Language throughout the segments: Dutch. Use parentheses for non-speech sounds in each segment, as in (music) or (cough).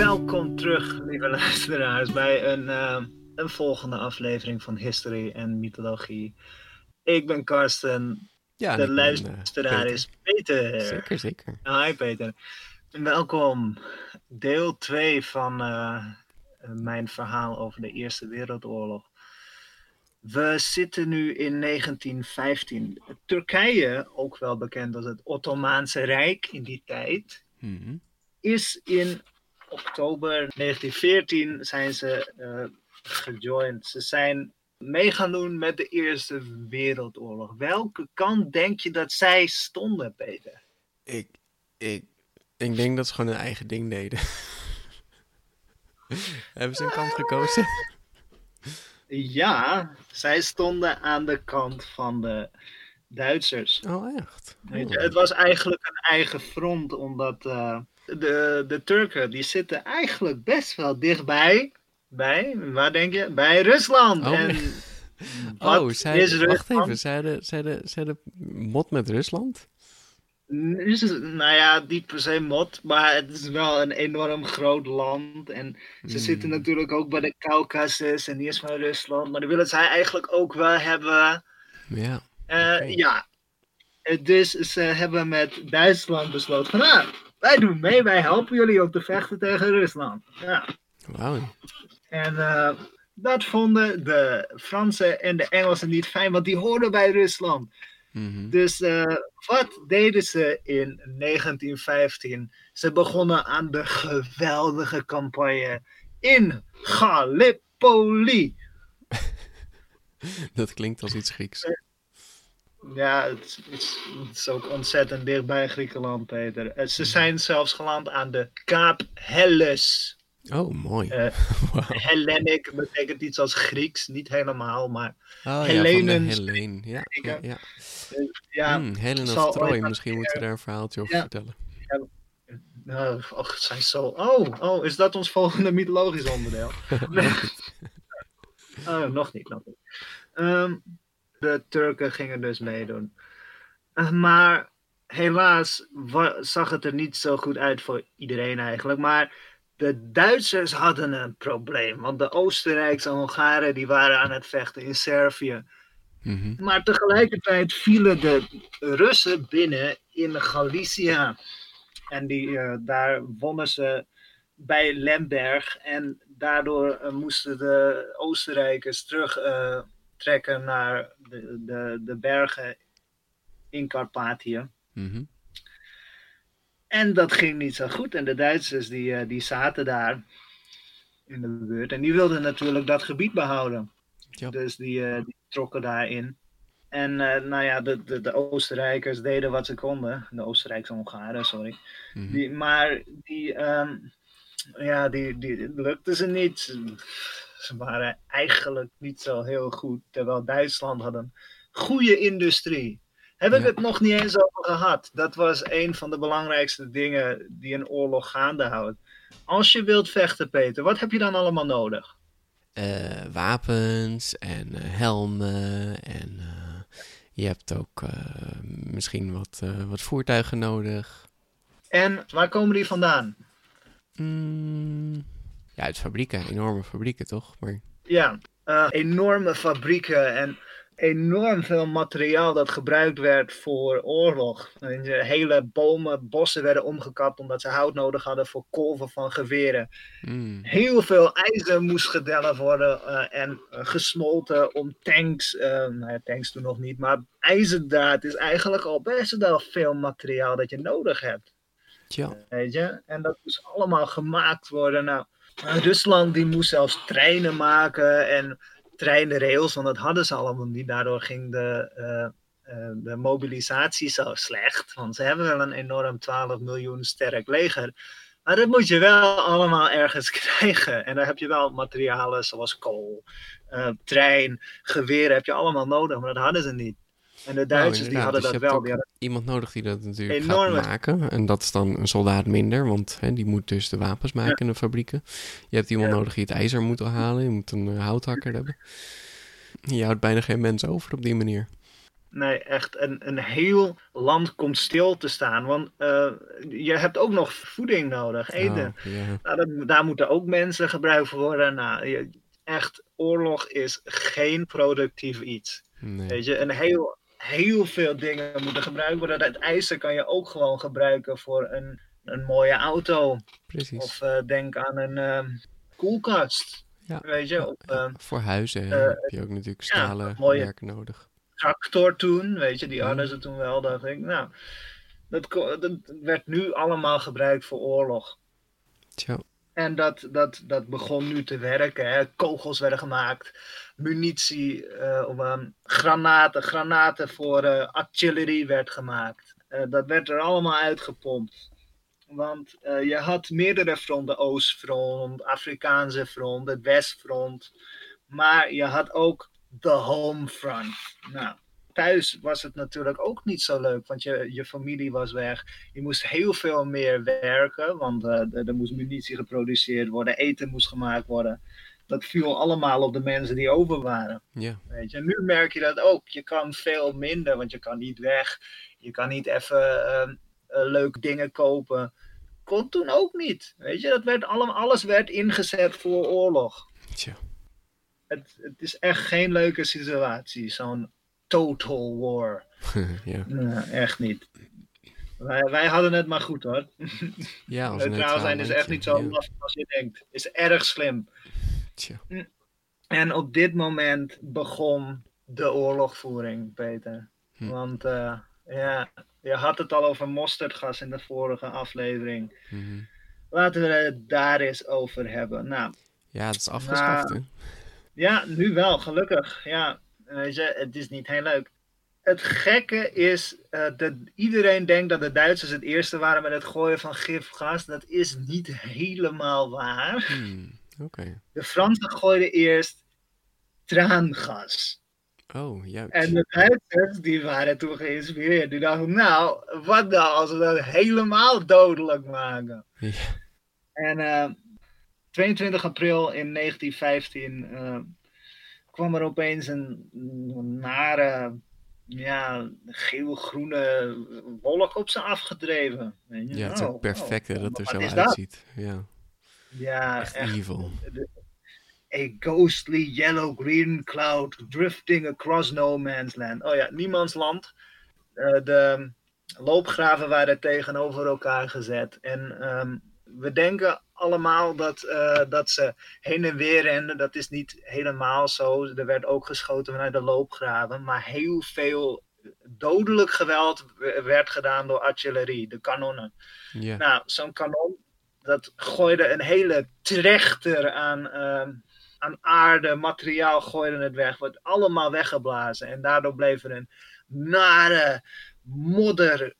Welkom terug, lieve (laughs) luisteraars, bij een, uh, een volgende aflevering van History en Mythologie. Ik ben Karsten, Ja, de ben, luisteraar eh, Peter. is Peter. Zeker, zeker. Hi Peter. Welkom, deel 2 van eh, mijn verhaal over de Eerste Wereldoorlog. We zitten nu in 1915. Turkije, ook wel bekend als het Ottomaanse Rijk in die tijd, Mhm. is in oktober 1914 zijn ze eh gejoind. Ze zijn mee gaan doen met de Eerste Wereldoorlog. Welke kant denk je dat zij stonden, Peter? Ik, ik, ik denk dat ze gewoon hun eigen ding deden. (laughs) Hebben ze een kant gekozen? (laughs) Ja, zij stonden aan de kant van de Duitsers. Oh, echt? Weet je, het was eigenlijk een eigen front, omdat eh, de, de Turken die zitten eigenlijk best wel dichtbij. Bij, waar denk je? Bij Rusland. Oh, en (laughs) wat Oh, zij, is wacht even. Zeiden, zeiden, zeiden mot met Rusland? Nou ja, niet per se mot, maar het is wel een enorm groot land. En ze Hmm. zitten natuurlijk ook bij de Caucasus en die is van Rusland. Maar die willen zij eigenlijk ook wel hebben. Ja. Eh. Ja. Eh, Dus ze hebben met Duitsland besloten van, nou, wij doen mee, wij helpen jullie om te vechten tegen Rusland. Ja. Wauw. En eh, dat vonden de Fransen en de Engelsen niet fijn, want die hoorden bij Rusland. Mhm. Dus eh, wat deden ze in 1915? Ze begonnen aan de geweldige campagne in Gallipoli. (laughs) Dat klinkt als iets Grieks. Ja, het, is- het ook ontzettend dichtbij Griekenland, Peter. Eh, Ze zijn zelfs geland aan de Kaap Helles. Oh, mooi. Eh, (laughs) Wauw. Hellenic betekent iets als Grieks, niet helemaal, maar Oh ja, Hellenen-. Ja, ja, ja. ja. Hmm, Helen of Troy, misschien moeten we daar een verhaaltje over Ja. vertellen. Nou, och, het zijn zo. Oh, oh, is dat ons volgende mythologisch onderdeel? (laughs) (laughs) Oh, nog niet, nog niet. Ehm, de Turken gingen dus meedoen. Eh, maar helaas zag het er niet zo goed uit voor iedereen eigenlijk. Maar de Duitsers hadden een probleem. Want de Oostenrijkse Hongaren die waren aan het vechten in Servië. Mhm. Maar tegelijkertijd vielen de Russen binnen in Galicië. En die, eh, daar wonnen ze bij Lemberg. En daardoor eh, moesten de Oostenrijkers terugtrekken trekken naar de, de, de bergen in Carpathië. Mhm. En dat ging niet zo goed. En de Duitsers die, eh, die zaten daar in de buurt. En die wilden natuurlijk dat gebied behouden. Ja. Dus die, eh, die trokken daarin. En eh, nou ja, de, de, de Oostenrijkers deden wat ze konden. De Oostenrijkse Hongaren, sorry. Mhm. Die, maar die, ehm, ja, die, die lukte ze niet. Ze- waren eigenlijk niet zo heel goed. Terwijl Duitsland had een goede industrie. Heb ik het nog niet eens over gehad. Dat was een van de belangrijkste dingen die een oorlog gaande houdt. Als je wilt vechten, Peter, wat heb je dan allemaal nodig? eh, wapens en eh, helmen en eh, je hebt ook misschien wat, wat voertuigen nodig. En waar komen die vandaan? Mm, ja, uit fabrieken, enorme fabrieken toch? Maar Ja, eh, enorme fabrieken en enorm veel materiaal dat gebruikt werd voor oorlog. Hele bomen, bossen werden omgekapt omdat ze hout nodig hadden voor kolven van geweren. mm, Heel veel ijzer moest gedelven worden eh, en eh, gesmolten om tanks, nou ja, tanks toen nog niet, maar ijzerdraad is eigenlijk al best wel veel materiaal dat je nodig hebt. tja, Weet je? En dat moest allemaal gemaakt worden. Nou, Rusland die moest zelfs treinen maken en treinrails, want dat hadden ze allemaal niet. Daardoor ging de, uh, uh, de mobilisatie zo slecht. Want ze hebben wel een enorm 12 miljoen sterk leger. Maar dat moet je wel allemaal ergens (laughs) krijgen. En daar heb je wel materialen zoals kool, uh, trein, geweren heb je allemaal nodig, maar dat hadden ze niet. En de Duitsers die hadden dus dat wel. Die hadden iemand nodig die dat natuurlijk enorme... gaat maken. En dat is dan een soldaat minder, want hè, die moet dus de wapens maken ja. in de fabrieken. Je hebt iemand ja. nodig die het ijzer moet halen. Je moet een uh, houthakker hebben. Je houdt bijna geen mensen over op die manier. Nee, echt. Een, een heel land komt stil te staan. Want uh, je hebt ook nog voeding nodig, eten. Oh, yeah. nou, dat, daar moeten ook mensen gebruikt voor worden. Nou, je, echt, oorlog is geen productief iets. Nee. Weet je, een heel, heel veel dingen moeten gebruikt worden. Het ijzer kan je ook gewoon gebruiken voor een, een mooie auto. Precies. Of uh, denk aan een uh, koelkast. Ja. Weet je, op, uh, voor huizen heb je ook natuurlijk stalen ja, mooie werk nodig. Tractor toen, weet je, die Ja. hadden ze toen wel. Dacht ik, nou, dat, dat werd nu allemaal gebruikt voor oorlog. Tja, En dat, dat, dat begon nu te werken. Hè. Kogels werden gemaakt, munitie, of, ehm, granaten, granaten voor eh, artillerie werd gemaakt. Eh, dat werd er allemaal uitgepompt. Want je had meerdere fronten, Oostfront, Afrikaanse front, het Westfront. Maar je had ook de Homefront. Nou, thuis was het natuurlijk ook niet zo leuk, want je, je familie was weg. Je moest heel veel meer werken, want eh, er, moest munitie geproduceerd worden, eten moest gemaakt worden. Dat viel allemaal op de mensen die over waren. ja. Weet je. Nu merk je dat ook. Je kan veel minder, want je kan niet weg. Je kan niet even eh, eh, leuke dingen kopen. Kon toen ook niet. Weet je, dat werd allemaal, alles werd ingezet voor oorlog. Tja. Het, het is echt geen leuke situatie, zo'n total war. (laughs) ja. Echt niet. Wij, wij hadden het maar goed hoor. (laughs) ja, Neutraal zijn is echt landje, niet zo lastig als je denkt. Is erg slim. Tja. En op dit moment begon de oorlogvoering, Peter. Hm. Want eh, ja, je had het al over mosterdgas in de vorige aflevering. Mhm. Laten we het daar eens over hebben. Nou, Ja, het is afgeschaft, Nou, ja, nu wel, gelukkig. Ja, weet je, het is niet heel leuk. Het gekke is eh, dat iedereen denkt dat de Duitsers het eerste waren met het gooien van gifgas. Dat is niet helemaal waar. Hmm. De Fransen gooiden eerst traangas. Oh, juist. En de Duitsers, die waren toen geïnspireerd. Die dachten, nou, wat nou als we dat helemaal dodelijk maken? Ja. En eh, 22 april in 1915 eh, kwam er opeens een, nare, ja, geel-groene wolk op ze afgedreven. Je? Ja, het is Oh, ook perfect hè, oh, dat er wat zo dat? uitziet. Ja, Ja, echt echt evil. A ghostly yellow-green cloud drifting across no man's land. Oh ja, niemands land. Eh, de loopgraven waren tegenover elkaar gezet. En ehm, we denken allemaal dat, eh, dat ze heen en weer renden. Dat is niet helemaal zo. Er werd ook geschoten vanuit de loopgraven. Maar heel veel dodelijk geweld werd gedaan door artillerie, de kanonnen. Nou, zo'n kanon, dat gooide een hele trechter aan, ehm, aan aarde, materiaal gooide het weg. Wordt allemaal weggeblazen. En daardoor bleef er een nare modder.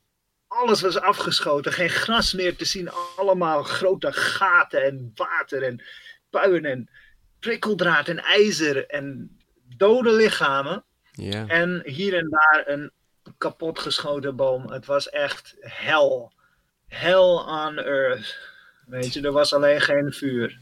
Alles was afgeschoten, geen gras meer te zien. Allemaal grote gaten en water en puin en prikkeldraad en ijzer en dode lichamen. ja. En hier en daar een kapotgeschoten boom. Het was echt hel. Hell on earth. Weet je, er was alleen geen vuur.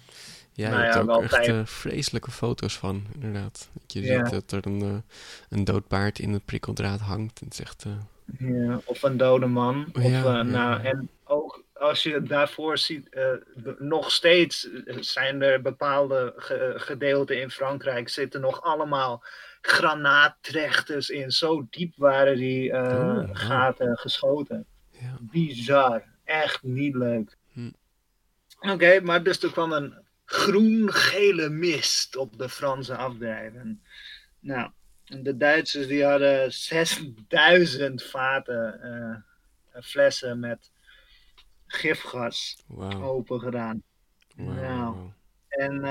Ja, nou je ja, hebt ook echt eh, vreselijke foto's van, inderdaad. Dat je Ja. ziet dat er een, eh, een dood paard in het prikkeldraad hangt. En het is echt, eh, Ja, of een dode man. Of, Ja, eh, ja. nou, en ook als je daarvoor ziet, eh, nog steeds zijn er bepaalde ge- gedeelten in Frankrijk zitten nog allemaal granaattrechters in. Zo diep waren die eh, Oh, gaten geschoten. ja. Bizar. Echt niet leuk. Hm. Oké, maar dus er kwam een groen-gele mist op de Franse afdrijven. Nou, de Duitsers die hadden 6000 vaten, eh, flessen met gifgas Wauw. open gedaan. Nou. En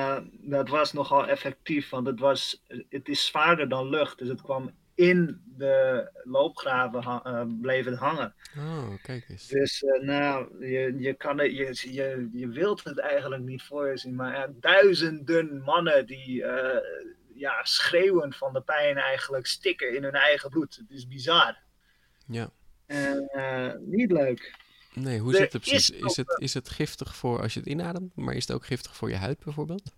dat was nogal effectief, want het, was, het is zwaarder dan lucht. Dus het kwam in de loopgraven uh, bleef het hangen. Oh, kijk eens. Dus uh, nou, je, je, kan het, je, je, je wilt het eigenlijk niet voor je zien, maar duizenden mannen die ja, schreeuwend van de pijn eigenlijk stikken in hun eigen bloed. Het is bizar. Ja. En niet leuk. Nee, hoe zit het precies? Is, is, het, is het giftig voor als je het inademt, maar is het ook giftig voor je huid bijvoorbeeld?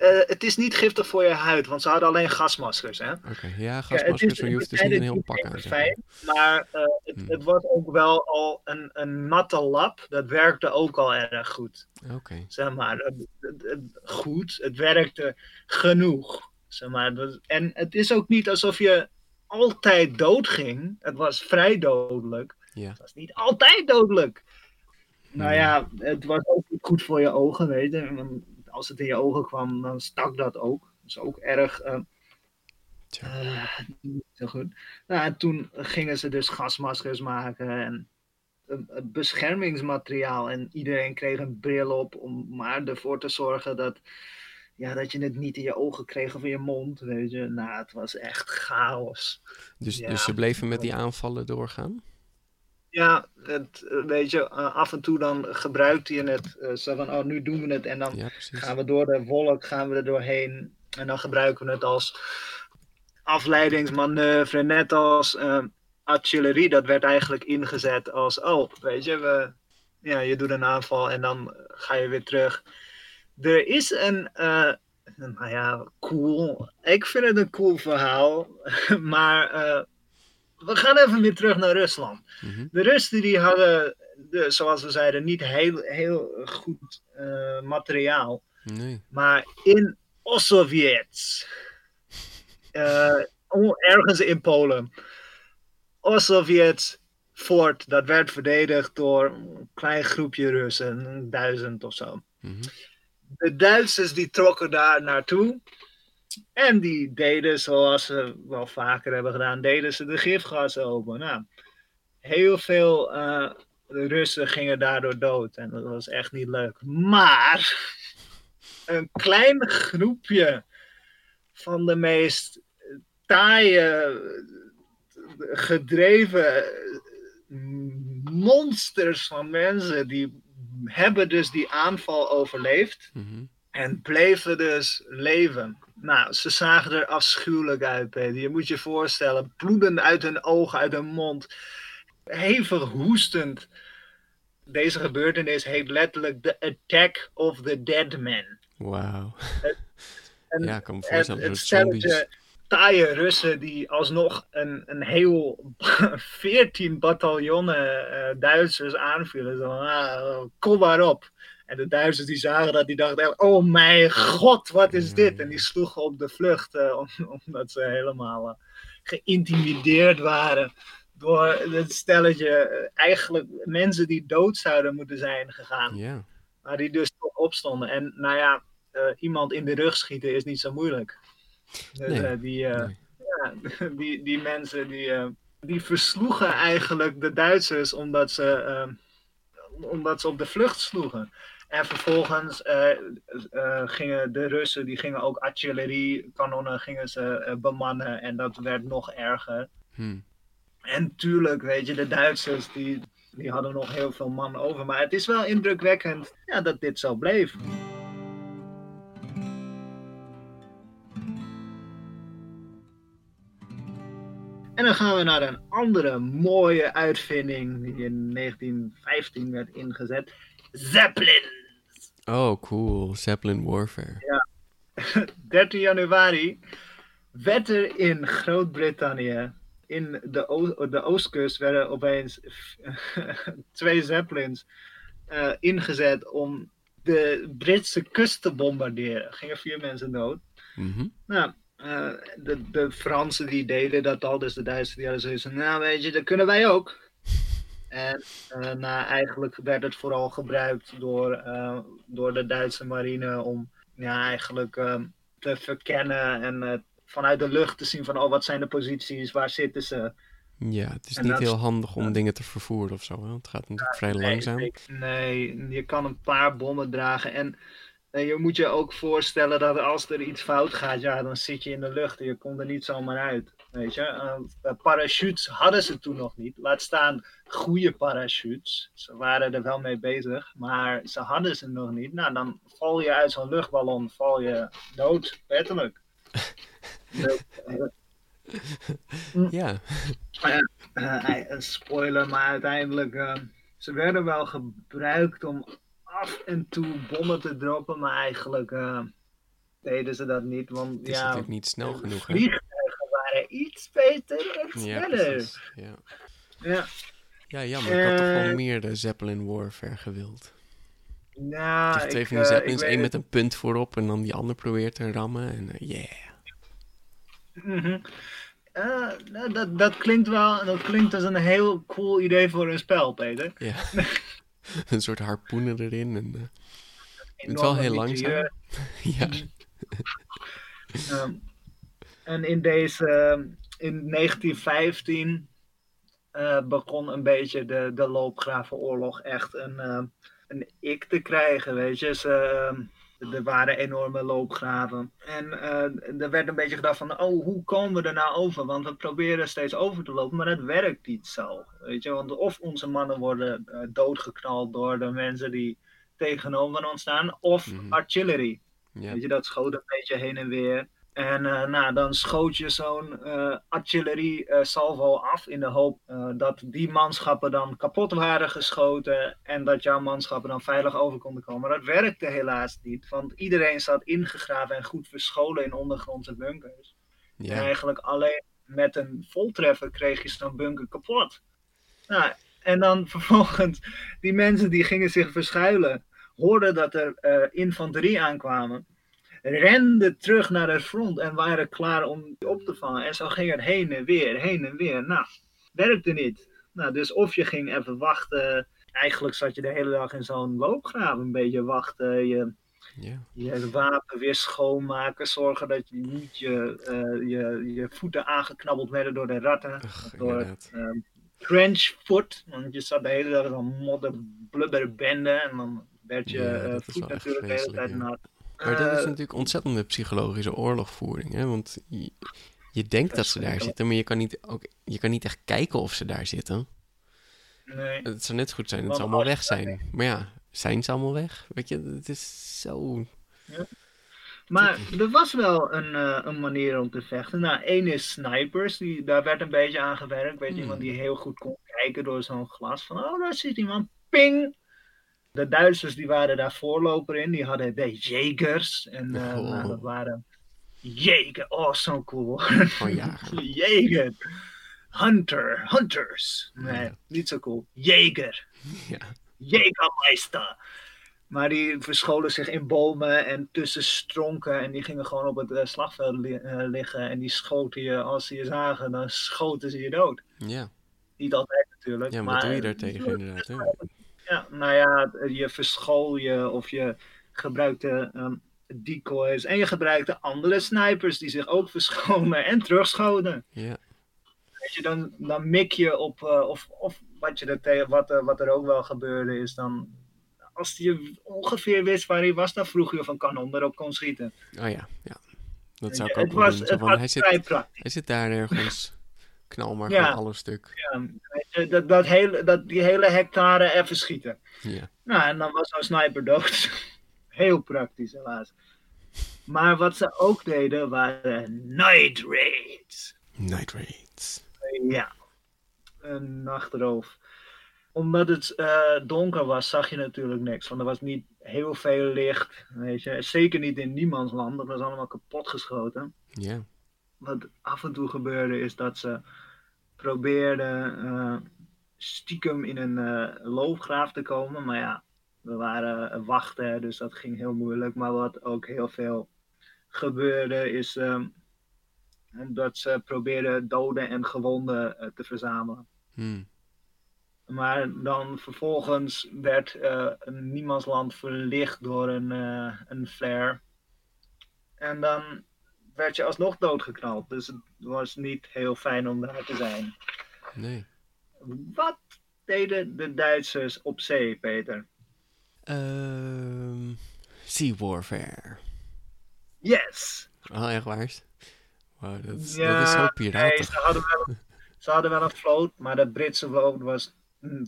Uh, het is niet giftig voor je huid, want ze hadden alleen gasmaskers. Oké, okay. ja, gasmaskers, maar je hoeft dus niet een heel pak aan fijn, Maar uh, het, hmm. het, was ook wel al een, een natte lap. Dat werkte ook al erg goed. Oké. Okay. Zeg maar, het, het, goed. Het werkte genoeg. Zeg maar. En het is ook niet alsof je altijd doodging. Het was vrij dodelijk. Ja. Het was niet altijd dodelijk. Nou ja, het was ook niet goed voor je ogen, weet je als het in je ogen kwam, dan stak dat ook. Dat is ook erg. Uh, uh, niet zo goed. Nou, en toen gingen ze dus gasmaskers maken en beschermingsmateriaal. En iedereen kreeg een bril op om maar ervoor te zorgen dat, ja, dat je het niet in je ogen kreeg of in je mond. Weet je. Nou, het was echt chaos. Dus, dus ze bleven met die aanvallen doorgaan? Ja, het, eh, weet je, eh, af en toe dan gebruikt hij het. Uh, zo van, oh, nu doen we het. En dan gaan we door de wolk, gaan we er doorheen. En dan gebruiken we het als afleidingsmanoeuvre. Net als uh, artillerie, dat werd eigenlijk ingezet als, oh, weet je, we, ja, je doet een aanval en dan ga je weer terug. Er is een, nou ja, cool. Ik vind het een cool verhaal. (laughs) maar we gaan even weer terug naar Rusland. Mhm. De Russen die hadden, de, zoals we zeiden, niet heel, heel goed uh, materiaal. Nee. Maar in Ossowiec, uh, (laughs) ergens in Polen, Ossowiec fort, dat werd verdedigd door een klein groepje Russen, duizend of zo. Mm De Duitsers die trokken daar naartoe. En die deden, zoals ze wel vaker hebben gedaan, deden ze de gifgassen open. Nou, heel veel uh, Russen gingen daardoor dood. En dat was echt niet leuk. Maar een klein groepje van de meest taaie, gedreven monsters van mensen, die hebben dus die aanval overleefd. Mm en bleven dus leven. Nou, ze zagen er afschuwelijk uit, Peter. Je moet je voorstellen, bloedend uit hun ogen, uit hun mond. Hevig hoestend. Deze gebeurtenis heet letterlijk The Attack of the Dead Man. Wauw. Ja, ik kan me voorstellen. Het, het stelletje taaie Russen die alsnog een, een heel (laughs) 14 bataljonnen uh, Duitsers aanvielen. Zo, ah, kom maar op. En de Duitsers die zagen dat, die dachten, oh mijn god, wat is dit? En die sloegen op de vlucht, uh, (laughs) omdat ze helemaal uh, geïntimideerd waren door het stelletje, uh, eigenlijk mensen die dood zouden moeten zijn gegaan. Yeah. Maar die dus toch opstonden. En nou ja, iemand in de rug schieten is niet zo moeilijk. Dus, nee. die, nee. ja, (laughs) die, die mensen die, die versloegen eigenlijk de Duitsers omdat ze omdat ze op de vlucht sloegen. En vervolgens uh, uh, gingen de Russen, die gingen ook artilleriekanonnen gingen ze uh, bemannen en dat werd nog erger. Hmm. En tuurlijk, weet je, de Duitsers die, die hadden nog heel veel man over. Maar het is wel indrukwekkend ja, dat dit zo bleef. En dan gaan we naar een andere mooie uitvinding die in 1915 werd ingezet. Zeppelin. Oh, cool. Zeppelin Warfare. Ja. (laughs) 13 januari werd er in Groot-Brittannië, in de, de oostkust, werden opeens (laughs) twee Zeppelins uh, ingezet om de Britse kust te bombarderen. Er gingen vier mensen dood. Mm Nou, uh, de, de Fransen die deden dat al, dus de Duitsers die hadden zoiets nou weet je, dat kunnen wij ook. En nou, eigenlijk werd het vooral gebruikt door, uh, door de Duitse marine om ja, eigenlijk uh, te verkennen en vanuit de lucht te zien van oh, wat zijn de posities, waar zitten ze. Ja, het is niet heel handig om dingen te vervoeren of zo. Hè? Het gaat natuurlijk vrij langzaam. nee, je kan een paar bommen dragen. En En je moet je ook voorstellen dat als er iets fout gaat, ja, dan zit je in de lucht en je komt er niet zomaar uit. Weet je, uh, parachutes hadden ze toen nog niet. Laat staan goede parachutes. Ze waren er wel mee bezig, maar ze hadden ze nog niet. Nou, dan val je uit zo'n luchtballon, val je dood, letterlijk. (laughs) ja. Uh, spoiler, maar uiteindelijk, ze werden wel gebruikt om af en toe bommen te droppen, maar eigenlijk uh, deden ze dat niet. Want het is ja, natuurlijk niet snel genoeg. Waren iets beter en sneller. Ja, ja. ja. ja jammer. Ik had toch wel meer de Zeppelin Warfare gewild. Nou, dus twee van die Zeppelins, één met een punt voorop en dan die ander probeert te rammen. En yeah. Mm -hmm. Uh, dat, dat klinkt wel, dat klinkt als een heel cool idee voor een spel, Peter. Ja. (laughs) een soort harpoenen erin. En, uh, het is wel heel langzaam. (laughs) ja. um, (laughs) en in deze, in 1915 uh, begon een beetje de, de loopgravenoorlog echt een, uh, een ik te krijgen, weet je. Ze, er waren enorme loopgraven. En er werd een beetje gedacht van, oh, hoe komen we er nou over? Want we proberen steeds over te lopen, maar het werkt niet zo. Weet je, want of onze mannen worden doodgeknald door de mensen die tegenover ons staan, of mm -hmm. artillery. Weet je, dat schoot een beetje heen en weer. En uh, nou, dan schoot je zo'n uh, artillerie uh, salvo af in de hoop dat die manschappen dan kapot waren geschoten en dat jouw manschappen dan veilig over konden komen. Maar dat werkte helaas niet, want iedereen zat ingegraven en goed verscholen in ondergrondse bunkers. En eigenlijk alleen met een voltreffer kreeg je zo'n bunker kapot. Nou, en dan (laughs) vervolgens, die mensen die gingen zich verschuilen, hoorden dat er infanterie aankwamen renden terug naar het front en waren klaar om op te vangen. En zo ging het heen en weer, heen en weer. Nou, werkte niet. Nou, dus of je ging even wachten. Eigenlijk zat je de hele dag in zo'n loopgraaf een beetje wachten. Je, yeah. je wapen weer schoonmaken. Zorgen dat je niet je, uh, je, je voeten aangeknabbeld werden door de ratten. Ach, door uh, trench foot. Want je zat de hele dag in zo'n modder blubber bende. En dan werd je Ja, is voet natuurlijk de hele tijd ja. Maar dat is Eh, natuurlijk ontzettende psychologische oorlogvoering. Hè? Want je, je denkt dat ze daar zitten, maar je kan, niet, ook, je kan niet echt kijken of ze daar zitten. nee. Het zou net goed zijn dat Want ze allemaal weg zijn. Maar ja, zijn ze allemaal weg? Weet je, het is zo... Maar er was wel een, eh, een manier om te vechten. Nou, één is snipers, die, daar werd een beetje aan gewerkt. Weet je, Hmm. iemand die heel goed kon kijken door zo'n glas. Van, oh, daar zit iemand. Ping! De Duitsers die waren daar voorloper in. Die hadden de Jagers. En eh, Oh. nou, dat waren... Jager, (laughs) oh, zo'n cool. Gewoon jager. Jager. Hunter, hunters. Nee, Ja. niet zo cool. Jager. Ja, Jägermeister. Maar die verscholen zich in bomen en tussen stronken. En die gingen gewoon op het eh, slagveld li- eh, liggen. En die schoten je, als ze je zagen, dan schoten ze je dood. ja. Niet altijd natuurlijk. ja maar wat doe je daar tegen inderdaad? Hè? Ja, nou ja, je verschool je of je gebruikte ehm, decoys. En je gebruikte andere snipers die zich ook (laughs) verscholen en terugschoten. Ja, Weet je, dan, dan mik je op, eh, of, of wat, je er wat, er- wat er ook wel gebeurde is dan, als je ongeveer wist waar hij was, dan vroeg je of een kanon erop kon schieten. oh ja, ja. Dat zou ik het ook wel was, doen. Zo het van, was hij, vrij zit, praktisch. hij zit daar ergens. (laughs) Knal maar Ja. alles stuk. Ja, dat, dat hele, dat, die hele hectare even schieten. Ja, Nou, en dan was zo'n sniper dood. (laughs) Heel praktisch, helaas. Maar wat ze ook deden waren night raids. night raids. Ja, een nachtroof. Omdat het eh, donker was, zag je natuurlijk niks. Want er was niet heel veel licht. Weet je. Zeker niet in niemands land. Dat was allemaal kapotgeschoten. Ja, Wat af en toe gebeurde is dat ze probeerden eh, stiekem in een eh, loopgraaf te komen. Maar ja, we waren eh, wachten, dus dat ging heel moeilijk. Maar wat ook heel veel gebeurde is ehm, dat ze probeerden doden en gewonden te verzamelen. hm. Maar dan vervolgens werd een niemandsland verlicht door een, een flare. En dan werd je alsnog doodgeknald. Dus het was niet heel fijn om daar te zijn. nee. Wat deden de Duitsers op zee, Peter? Ehm, Sea Warfare. Yes! Oh, echt waar? Wow, dat, is, ja, dat is zo piratig. Nee, ze, hadden wel, ze hadden wel een vloot, maar de Britse vloot was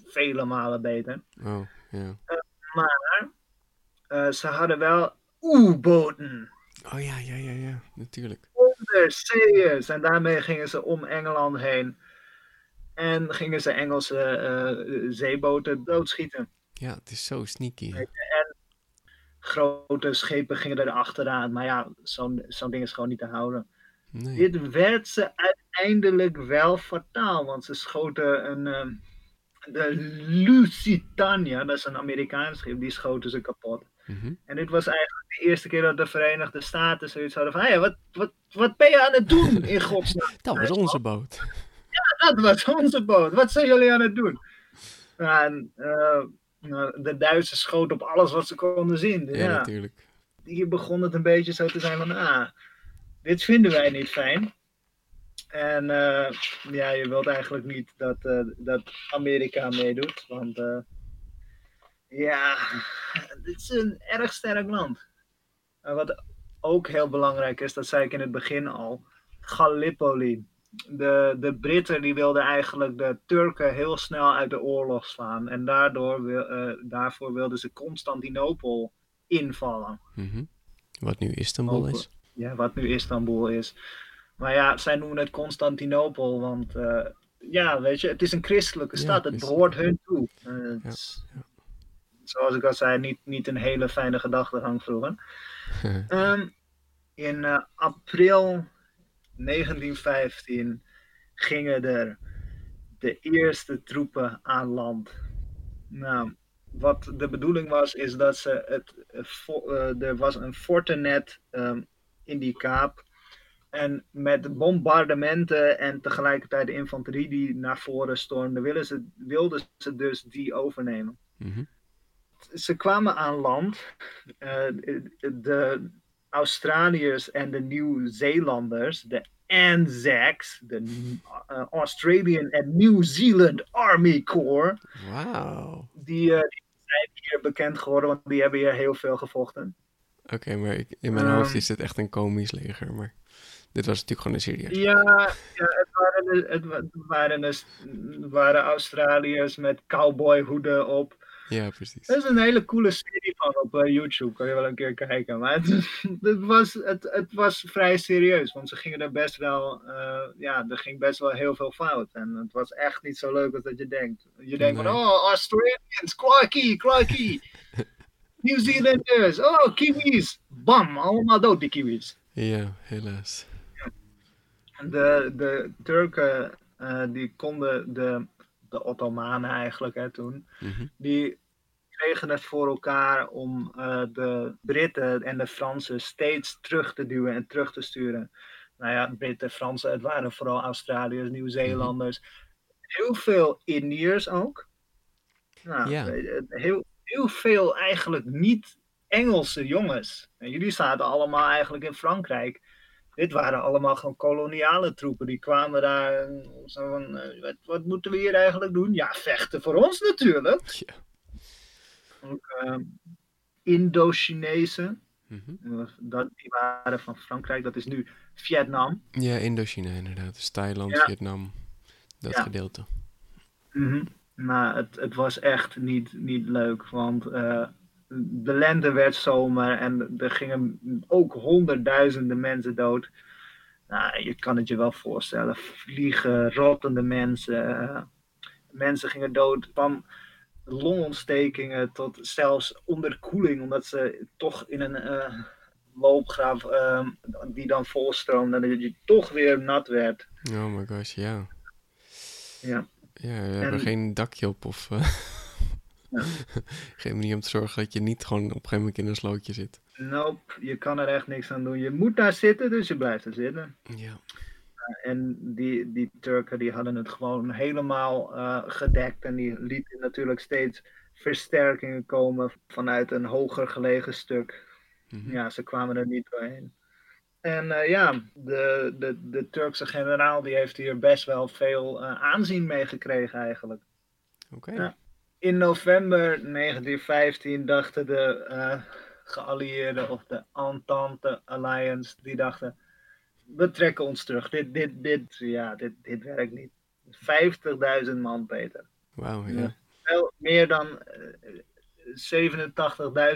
vele malen beter. Oh, ja. Uh, maar uh, ze hadden wel U-boten. Oh ja, ja, ja, ja, natuurlijk. Onderzeeërs. En daarmee gingen ze om Engeland heen. En gingen ze Engelse uh, zeeboten doodschieten. Ja, het is zo sneaky. En grote schepen gingen er achteraan. Maar ja, zo'n zo'n ding is gewoon niet te houden. Nee. Dit werd ze uiteindelijk wel fataal. Want ze schoten een... Uh, de Lusitania, dat is een Amerikaans schip, die schoten ze kapot. Mhm. En dit was eigenlijk de eerste keer dat de Verenigde Staten zoiets hadden van, hey, wat, wat, wat ben je aan het doen (laughs) in godsnaam? (laughs) dat was onze boot. Ja, dat was onze boot. Wat zijn jullie aan het doen? En, uh, de Duitsers schoten op alles wat ze konden zien. Ja, ja, natuurlijk. Hier begon het een beetje zo te zijn van, ah, dit vinden wij niet fijn. En uh, ja, je wilt eigenlijk niet dat, uh, dat Amerika meedoet, want ja, dit is een erg sterk land. wat ook heel belangrijk is, dat zei ik in het begin al, Gallipoli. De, de Britten die wilden eigenlijk de Turken heel snel uit de oorlog slaan. En daardoor wil, daarvoor wilden ze Constantinopel invallen. Mm -hmm. Wat nu Istanbul is? Ja, wat nu Istanbul is. Maar ja, zij noemen het Constantinopel, want uh, ja, weet je, het is een christelijke stad. het behoort hun toe. Uh, ja, Zoals ik al zei, niet, niet een hele fijne gedachtegang vroeger. um, (laughs) in uh, april 1915 gingen er de eerste troepen aan land. Nou, wat de bedoeling was, is dat ze het. er was een fortenet um, in die kaap en met bombardementen en tegelijkertijd de infanterie die naar voren stormde, wilden ze, wilden ze dus die overnemen. Mhm. Ze kwamen aan land. Uh, de Australiërs en de Nieuw-Zeelanders, de ANZACs, de uh, Australian and New Zealand Army Corps. Wauw. Die, uh, die, zijn hier bekend geworden, want die hebben hier heel veel gevochten. Oké, maar ik, in mijn hoofd ehm. is het echt een komisch leger, maar... Dit was natuurlijk gewoon een serieus. Ja, ja het, waren, het, waren, het waren Australiërs met cowboyhoeden op. Ja, precies. Er is een hele coole serie van op uh, YouTube, kan je wel een keer kijken. Maar het, (laughs) het, was, het, het was vrij serieus, want ze gingen er best wel, uh, ja, er ging best wel heel veel fout. En het was echt niet zo leuk als dat je denkt. Je denkt van, oh, Australians, Clarky, Clarky. (laughs) New Zealanders, oh, Kiwis. Bam, allemaal dood die Kiwis. Ja, helaas de, de Turken uh, die konden de, de Ottomanen eigenlijk hè, toen, mhm. die kregen het voor elkaar om uh, de Britten en de Fransen steeds terug te duwen en terug te sturen. Nou ja, Britten, Fransen, het waren vooral Australiërs, Nieuw-Zeelanders, heel veel Indiërs ook. Nou, ja. Eh, heel, heel veel eigenlijk niet Engelse jongens. En jullie zaten allemaal eigenlijk in Frankrijk dit waren allemaal gewoon koloniale troepen. Die kwamen daar zo van, uh, wat, wat, moeten we hier eigenlijk doen? Ja, vechten voor ons natuurlijk. Ja. Ook uh, Indo-Chinezen. Mm dat, die waren van Frankrijk, dat is nu Vietnam. Ja, Indochina inderdaad. Dus Thailand, Vietnam, dat gedeelte. Mm Maar het, het was echt niet, niet leuk, want uh, de lente werd zomer en er gingen ook honderdduizenden mensen dood. Nou, je kan het je wel voorstellen. Vliegen, rottende mensen. mensen gingen dood van longontstekingen tot zelfs onderkoeling, omdat ze toch in een uh, loopgraaf uh, die dan volstroomde, dat je toch weer nat werd. Oh my gosh, ja. Ja. Ja, we hebben geen dakje op of... Uh... (laughs) Geen manier om te zorgen dat je niet gewoon op een gegeven moment in een slootje zit. Nope, je kan er echt niks aan doen. Je moet daar zitten, dus je blijft er zitten. Ja. en die, die Turken die hadden het gewoon helemaal uh, gedekt. En die lieten natuurlijk steeds versterkingen komen vanuit een hoger gelegen stuk. Mhm. Ja, ze kwamen er niet doorheen. En uh, ja, de, de, de Turkse generaal die heeft hier best wel veel uh, aanzien mee gekregen eigenlijk. Oké. Ja in november 1915 dachten de uh, geallieerden of de Entente Alliance, die dachten, we trekken ons terug. Dit, dit, dit, ja, dit, dit werkt niet. 50.000 man, Peter. Wauw, ja. Veel meer dan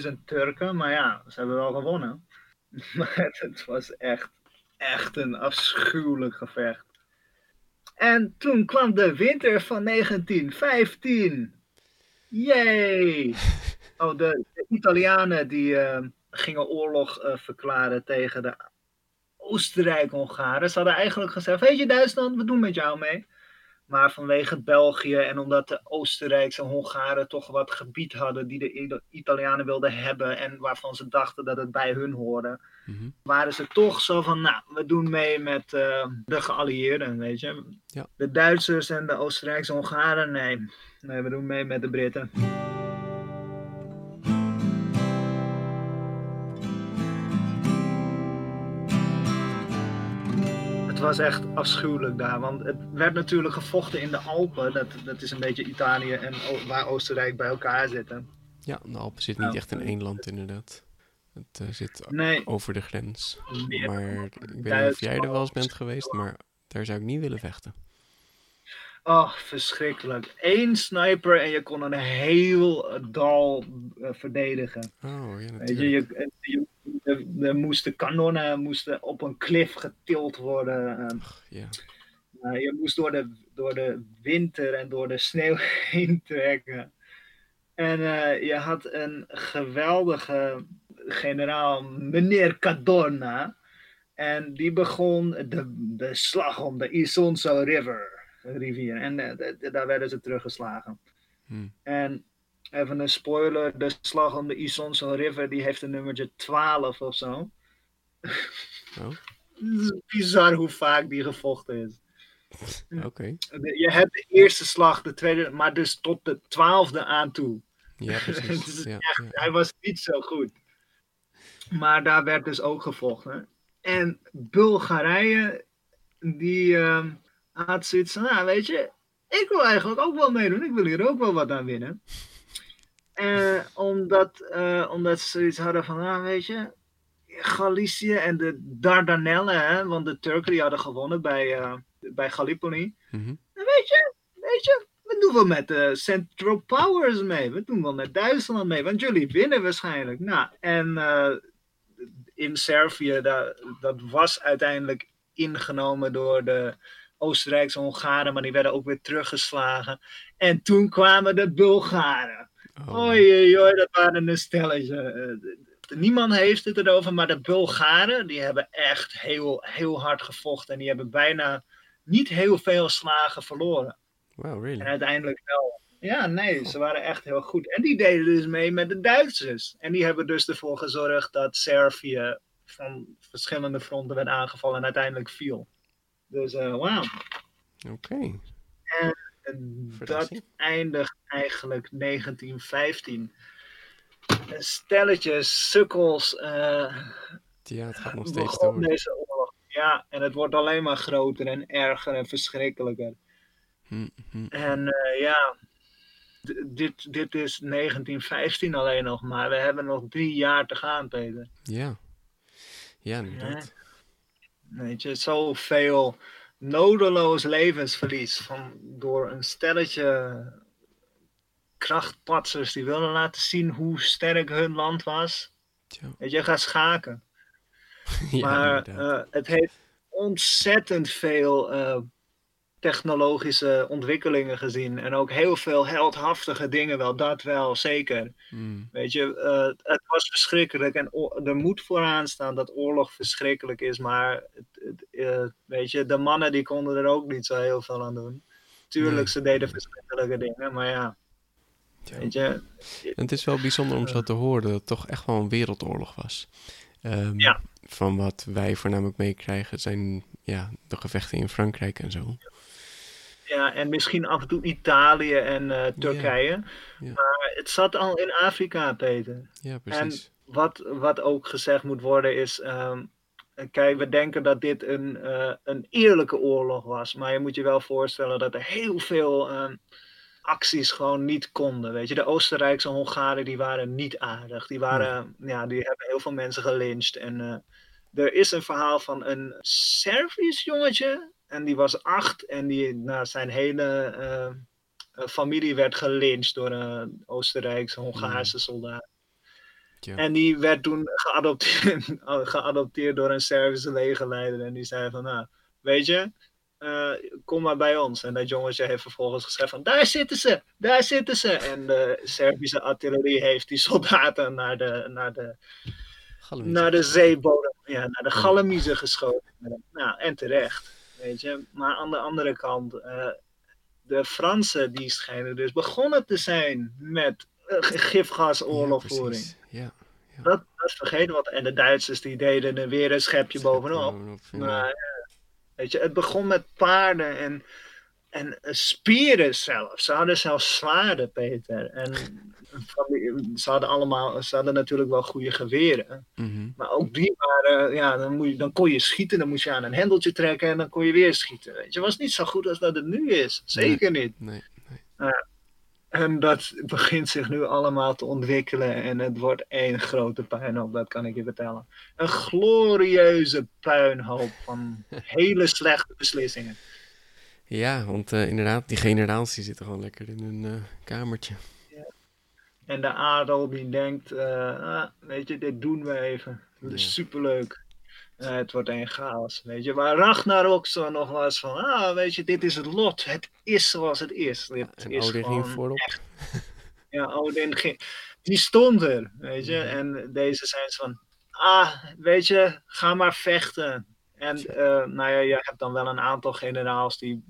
87.000 Turken, maar ja, ze hebben wel gewonnen. (laughs) Maar het was echt, echt een afschuwelijk gevecht. En toen kwam de winter van 1915. Yay! (laughs) Oh, de, de Italianen die uh, gingen oorlog uh, verklaren tegen de Oostenrijk-Hongaren. Ze hadden eigenlijk gezegd: Weet je, Duitsland, we doen met jou mee. Maar vanwege België en omdat de Oostenrijkse Hongaren toch wat gebied hadden die de Italianen wilden hebben en waarvan ze dachten dat het bij hun hoorde, mhm. waren ze toch zo van, nou, we doen mee met uh, de geallieerden, weet je. Ja. De Duitsers en de Oostenrijkse Hongaren, nee. Nee, we doen mee met de Britten. Was echt afschuwelijk daar. Want het werd natuurlijk gevochten in de Alpen. Dat, dat is een beetje Italië en waar Oostenrijk bij elkaar zitten. Ja, de Alpen zit niet echt in één land inderdaad. Het uh, zit over de grens. maar ik weet niet of jij er wel eens bent geweest, maar daar zou ik niet willen vechten. Oh, verschrikkelijk. Eén sniper en je kon een heel dal uh, verdedigen. Oh, ja. Weet je, je, je er moesten kanonnen moesten op een klif getild worden. Ehm. ja. je moest door de, door de winter en door de sneeuw (laughs) heen trekken. En uh, je had een geweldige generaal, meneer Cadorna. En die begon de, de slag om de Isonzo River, rivier. En uh, daar werden ze teruggeslagen. Hmm. En Even een spoiler, de slag om de Isonzo River, die heeft een nummertje 12 of zo. Oh. Het is (laughs) bizar hoe vaak die gevochten is. Oké. Je hebt de eerste slag, de tweede, maar dus tot de twaalfde aan toe. Ja, (laughs) precies. ja, ja. Hij was niet zo goed. Maar daar werd dus ook gevochten. En Bulgarije, die uh, had zoiets van, nou weet je, ik wil eigenlijk ook wel meedoen. Ik wil hier ook wel wat aan winnen. Uh, (laughs) omdat, uh, omdat ze zoiets hadden van, ah, weet je, Galicië en de Dardanellen, hè, want de Turken die hadden gewonnen bij, uh, bij Gallipoli. Mm -hmm. Weet je, weet je, we doen wel met de Central Powers mee. We doen wel met Duitsland mee, want jullie winnen waarschijnlijk. Nou, en in Servië, dat, dat was uiteindelijk ingenomen door de Oostenrijkse Hongaren, maar die werden ook weer teruggeslagen. En toen kwamen de Bulgaren. Oh. Oei, oei, dat waren een stelletje. Eh, niemand heeft het erover, maar de Bulgaren, die hebben echt heel, heel hard gevochten. En die hebben bijna niet heel veel slagen verloren. Wow, really? En uiteindelijk wel. Ja, nee, ze waren echt heel goed. En die deden dus mee met de Duitsers. En die hebben dus ervoor gezorgd dat Servië van verschillende fronten werd aangevallen en uiteindelijk viel. Dus uh, wauw. Oké. En dat eindigt eigenlijk 1915. Een stelletje sukkels. Uh, ja, het gaat nog steeds door. Deze oorlog. Ja, en het wordt alleen maar groter en erger en verschrikkelijker. Hm, hm. En uh, ja, dit, dit is 1915 alleen nog maar. We hebben nog drie jaar te gaan, Peter. Ja, ja inderdaad. Weet je, zoveel nodeloos levensverlies van, door een stelletje krachtpatsers die wilden laten zien hoe sterk hun land was. Weet je, gaat schaken. (laughs) maar uh, het heeft ontzettend veel uh, technologische ontwikkelingen gezien. En ook heel veel heldhaftige dingen wel, dat wel, zeker. Hmm. Weet je, uh, het was verschrikkelijk. En er moet vooraan staan dat oorlog verschrikkelijk is. Maar, het, uh, weet je, de mannen die konden er ook niet zo heel veel aan doen. Tuurlijk, ze deden verschrikkelijke dingen, maar ja. Weet je, het is wel bijzonder om zo te horen dat het toch echt wel een wereldoorlog was. Um, ja. Van wat wij voornamelijk meekrijgen zijn ja, de gevechten in Frankrijk en zo. Ja, en misschien af en toe Italië en uh, Turkije. Ja. Maar het zat al in Afrika, Peter. Ja, precies. En wat, wat ook gezegd moet worden is... Um, kijk, we denken dat dit een, uh, een eerlijke oorlog was. Maar je moet je wel voorstellen dat er heel veel... Um, acties gewoon niet konden. Weet je, de Oostenrijkse Hongaren die waren niet aardig. Die, waren, ja, die hebben heel veel mensen gelyncht. En uh, er is een verhaal van een Servisch jongetje. En die was acht en die, nou, zijn hele uh, familie werd gelyncht door een Oostenrijkse Hongaarse hmm. soldaat. Ja. En die werd toen geadopteerd, (laughs) geadopteerd door een Servische legerleider. En die zei van, nou, weet je, uh, kom maar bij ons. En dat jongetje heeft vervolgens gezegd van, daar zitten ze, daar zitten ze. En de Servische artillerie heeft die soldaten naar de, naar de, naar de zeebodem, ja, naar de Galamiezen geschoten. Nou, en terecht, weet je. Maar aan de andere kant, uh, de Fransen die schijnen dus begonnen te zijn met uh, gifgasoorlogvoering. Ja, ja, Dat, dat vergeten wat. En de Duitsers die deden er weer een schepje bovenop. Maar, Weet je, het begon met paarden en, en spieren zelfs. Ze hadden zelfs zwaarden, Peter. En ze hadden allemaal, ze hadden natuurlijk wel goede geweren. Mhm. Maar ook die waren, ja, dan, moet je, dan kon je schieten, dan moest je aan een hendeltje trekken en dan kon je weer schieten. Weet je, het was niet zo goed als dat het nu is. Zeker niet. Nee, nee. En dat begint zich nu allemaal te ontwikkelen en het wordt één grote puinhoop, dat kan ik je vertellen. Een glorieuze puinhoop van (laughs) hele slechte beslissingen. Ja, want uh, inderdaad, die generaals die zitten gewoon lekker in hun uh, kamertje. Ja. En de adel die denkt, uh, ah, weet je, dit doen we even. Dat is ja. superleuk. Het wordt een chaos, weet je. Waar Ragnarok zo nog was van, ah, weet je, dit is het lot. Het is zoals het is. Dit en is Odin ging voorop. Ja, Odin ging, die stond er, weet je. En deze zijn van, ah, weet je, ga maar vechten. En uh, nou ja, je hebt dan wel een aantal generaals die,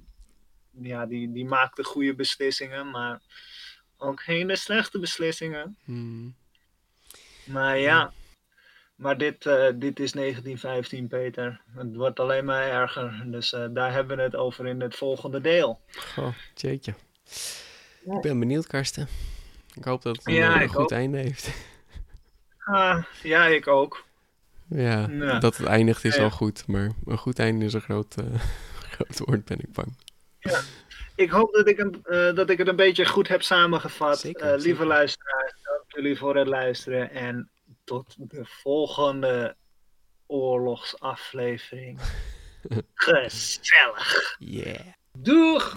ja, die, die maakten goede beslissingen, maar ook hele slechte beslissingen. Hmm. Maar ja, maar dit, uh, dit is 1915, Peter. Het wordt alleen maar erger. Dus uh, daar hebben we het over in het volgende deel. Goh, jeetje. Ja. Ik ben benieuwd, Karsten. Ik hoop dat het een, ja, een goed ook. einde heeft. Ah, ja, ik ook. Ja, ja, dat het eindigt is al goed. Maar een goed einde is een groot, uh, (laughs) groot woord, ben ik bang. Ja. Ik hoop dat ik, een, dat ik het een beetje goed heb samengevat. Zeker, lieve zeker. luisteraars, dank jullie voor het luisteren. En tot de volgende oorlogsaflevering. (laughs) Gezellig. Yeah. Doeg!